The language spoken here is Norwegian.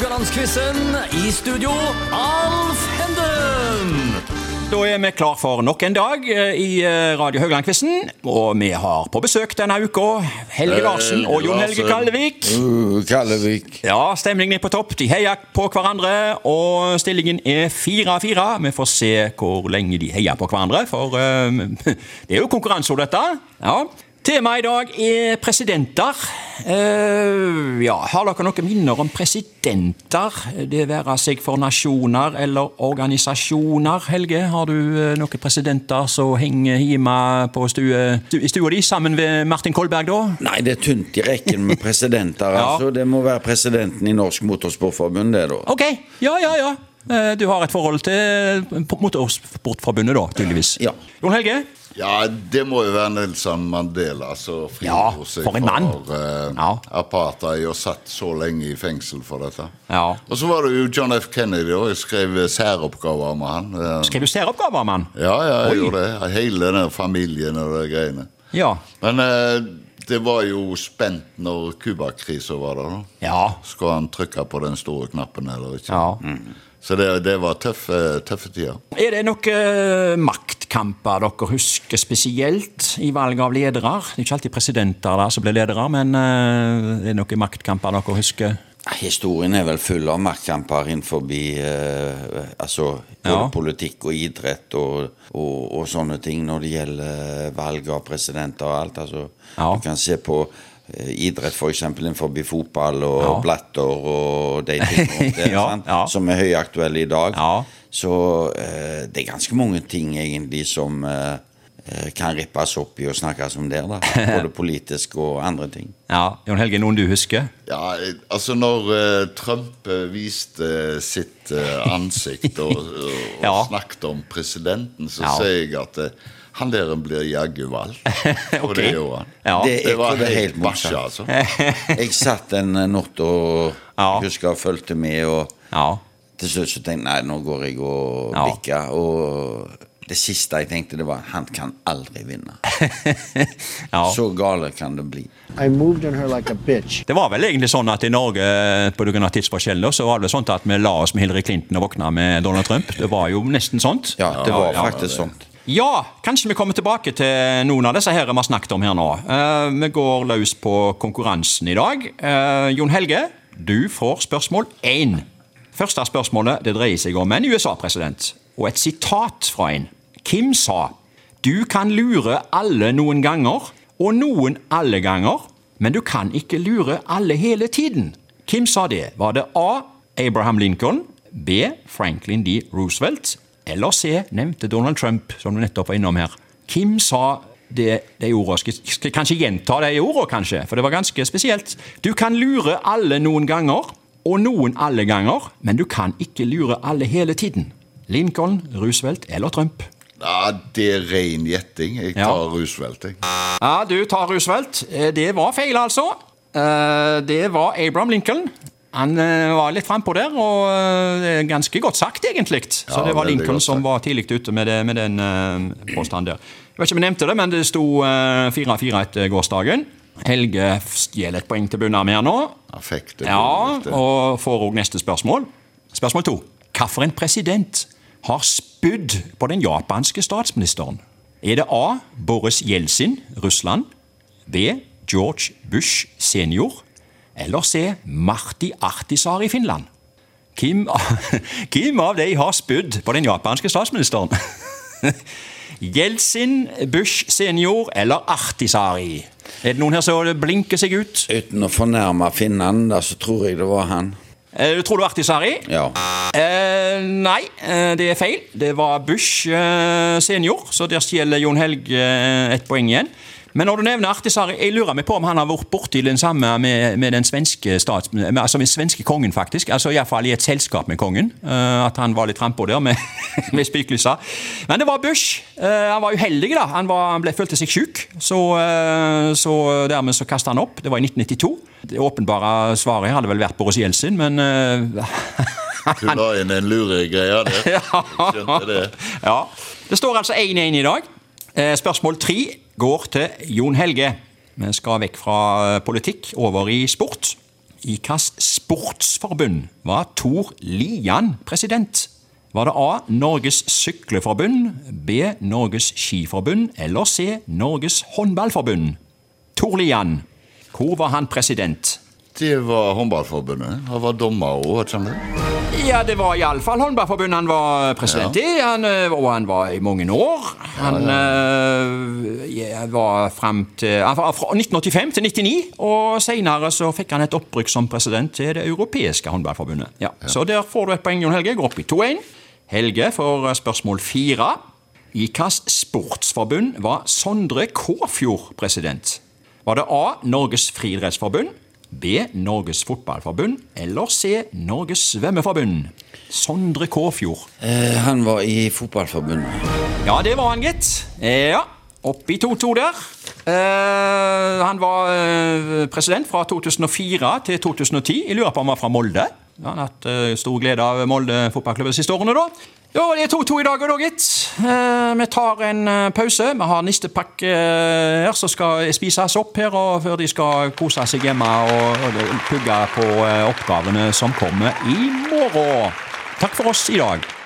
Haugalandsquizen. I studio, Alf Henden. Da er vi klar for nok en dag eh, i eh, Radio Haugland-quizen. Og vi har på besøk denne uka Helge Larsen og Jon Helge Kallevik. Uh, Kallevik. Ja, stemningen er på topp. De heier på hverandre, og stillingen er 4-4. Vi får se hvor lenge de heier på hverandre, for eh, det er jo konkurranse om dette. Ja. Temaet i dag er presidenter. Uh, ja, Har dere noen minner om presidenter? Det være seg for nasjoner eller organisasjoner. Helge, har du eh, noen presidenter som henger hjemme på stue, stu, i stua di sammen med Martin Kolberg, da? Nei, det er tynt i rekken med presidenter. Ja. altså. Det må være presidenten i Norsk Motorsportforbund, det, da. Ok, ja, ja, ja. Eh, Du har et forhold til Motorsportforbundet, da, tydeligvis. Ja. Jon Helge? Ja, det må jo være Nelson Mandela som Ja, frigjorde seg for en mann. eh, Ja. apartheid og satt så lenge i fengsel for dette. Ja. Og så var det jo John F. Kennedy, og jeg skrev særoppgaver med han. Eh, Skrev du særoppgaver, mann? Ja, ja, jeg Oi. gjorde det. Hele den familien og de greiene. Ja. Men uh, det var jo spent når Cuba-krisa var der. da. Ja. Skal han trykke på den store knappen eller ikke? ja. Så det, det var tøffe, tøffe tider. Er det noen maktkamper dere husker spesielt i valg av ledere? Det er ikke alltid presidenter da som blir ledere, men eh, er det noen maktkamper dere husker? Historien er vel full av maktkamper innenfor eh, altså, både Ja. politikk og idrett og, og, og sånne ting når det gjelder valg av presidenter og alt. Altså, Ja. Du kan se på eh, idrett f.eks. innenfor fotball og Ja. blatter og de tingene Ja, ja. som er høyaktuelle i dag. Ja. Så eh, det er ganske mange ting egentlig som eh, eh, kan rippes opp i og snakkes om der. da Både politisk og andre ting. Ja, Jon Helge, noen du husker? Ja, eh, altså når eh, Trump eh, viste sitt eh, ansikt og, og Ja. snakket om presidenten, så Ja. sier jeg at eh, han der blir jaggu valgt. Og Ok. det gjorde han. Ja. Det, Det var helt helt masse, altså. Jeg satt en eh, natt og Ja. husker og fulgte med, og Ja. til slutt så tenkte jeg nei, nå går jeg og Ja. bikker. Og det siste jeg tenkte, det var han kan aldri vinne. ja. Så gale kan det bli. I moved on her like. Det var vel egentlig sånn at i Norge på grunn av tidsforskjellen så var det sånn at vi la oss med Hillary Clinton og våkna med Donald Trump. Det var jo nesten sånt. Ja, det var ja, faktisk sånn. Ja, kanskje vi kommer tilbake til noen av disse her vi har snakket om her nå. Uh, vi går løs på konkurransen i dag. Uh, Jon Helge, du får spørsmål én. Første spørsmålet det dreier seg om en USA-president, og et sitat fra en. Kim sa du kan lure alle noen ganger, og noen alle ganger, men du kan ikke lure alle hele tiden. Kim sa det. Var det A. Abraham Lincoln, B. Franklin D. Roosevelt, eller C. nevnte Donald Trump, som du nettopp var innom her. Kim sa det, de ordet. Skal, kanskje gjenta det ordet, kanskje? For det var ganske spesielt. Du kan lure alle noen ganger, og noen alle ganger, men du kan ikke lure alle hele tiden. Lincoln, Roosevelt eller Trump? Ja, det er ren gjetting. Jeg Ja. tar Roosevelt, jeg. Ja, du tar Roosevelt. Eh, Det var feil, altså. Eh, Det var Abraham Lincoln. Han eh, var litt frampå der, og eh, det er ganske godt sagt, egentlig. Så Ja, det var Lincoln som var tidlig ute med, det, med den uh, påstanden der. Jeg vet ikke om jeg nevnte det, men det sto eh, 4-4 etter gårsdagen. Helge stjeler et poeng til med her nå. Han fikk det. Ja, og får òg neste spørsmål. Spørsmål to. Hvilken president har spydd på den japanske statsministeren? Er det A. Boris Jeltsin, Russland? B. George Bush senior? Eller C. Marti Ahtisaari, Finland? Hvem, av de har spydd på den japanske statsministeren? Jeltsin, Bush senior eller Artisari? Er det noen her som blinker seg ut? Uten å fornærme finnen, så tror jeg det var han. Eh, tror du Artisari? Ja. Eh, nei, eh, det er feil. Det var Bush eh, senior, så der stjeler Jon Helge eh, et poeng igjen. Men når du nevner Artisari, jeg lurer meg på om han har vært borti den samme med, med den svenske stats, med, altså med svenske kongen, faktisk. Altså Iallfall i et selskap med kongen. Uh, at han var litt frampå der med, med spiklysa. Men det var Bush. Uh, han var uheldig, da. Han, var, han ble, følte seg sjuk, så, uh, så dermed så kasta han opp. Det var i 1992. Det åpenbare svaret hadde vel vært Boris Jeltsin, men Du la inn en luregreie der. Jeg skjønte det. Ja. Det står altså 1-1 i dag. Spørsmål tre går til Jon Helge. Vi skal vekk fra eh, politikk, over i sport. I hvilket sportsforbund var Tor Lian president? Var det A. Norges Sykleforbund, B. Norges Skiforbund eller C. Norges Håndballforbund? Tor Lian, hvor var han president? Det var Håndballforbundet. Han var dommer òg, kjenner du? Ja, det var iallfall Håndballforbundet han var president i, han, eh, og han var i mange år. Han ja, ja, var frem til han var Fra 1985 til 1999, og senere så fikk han et opprykk som president til Det europeiske håndballforbundet. Ja, Så der får du et poeng, Jon Helge. Går opp i 2-1. Helge får eh, spørsmål fire. I hvilket sportsforbund var Sondre Kåfjord president? Var det A. Norges friidrettsforbund, B. Norges fotballforbund eller C. Norges svømmeforbund? Sondre Kåfjord. Eh, han var i fotballforbundet. Ja, det var han, gitt. Ja, Oppi 2-2 der. Eh, han var eh, president fra 2004 til 2010. Jeg lurer på om han var fra Molde. Han har hatt eh, stor glede av Molde fotballklubb de siste årene, da. Ja, det er 2-2 i dag, da, gitt. Eh, vi tar en eh, pause. Vi har nistepakke her som skal spises opp her, og før de skal kose seg hjemme og, pugge på oppgavene som kommer i morgen. Takk for oss i dag.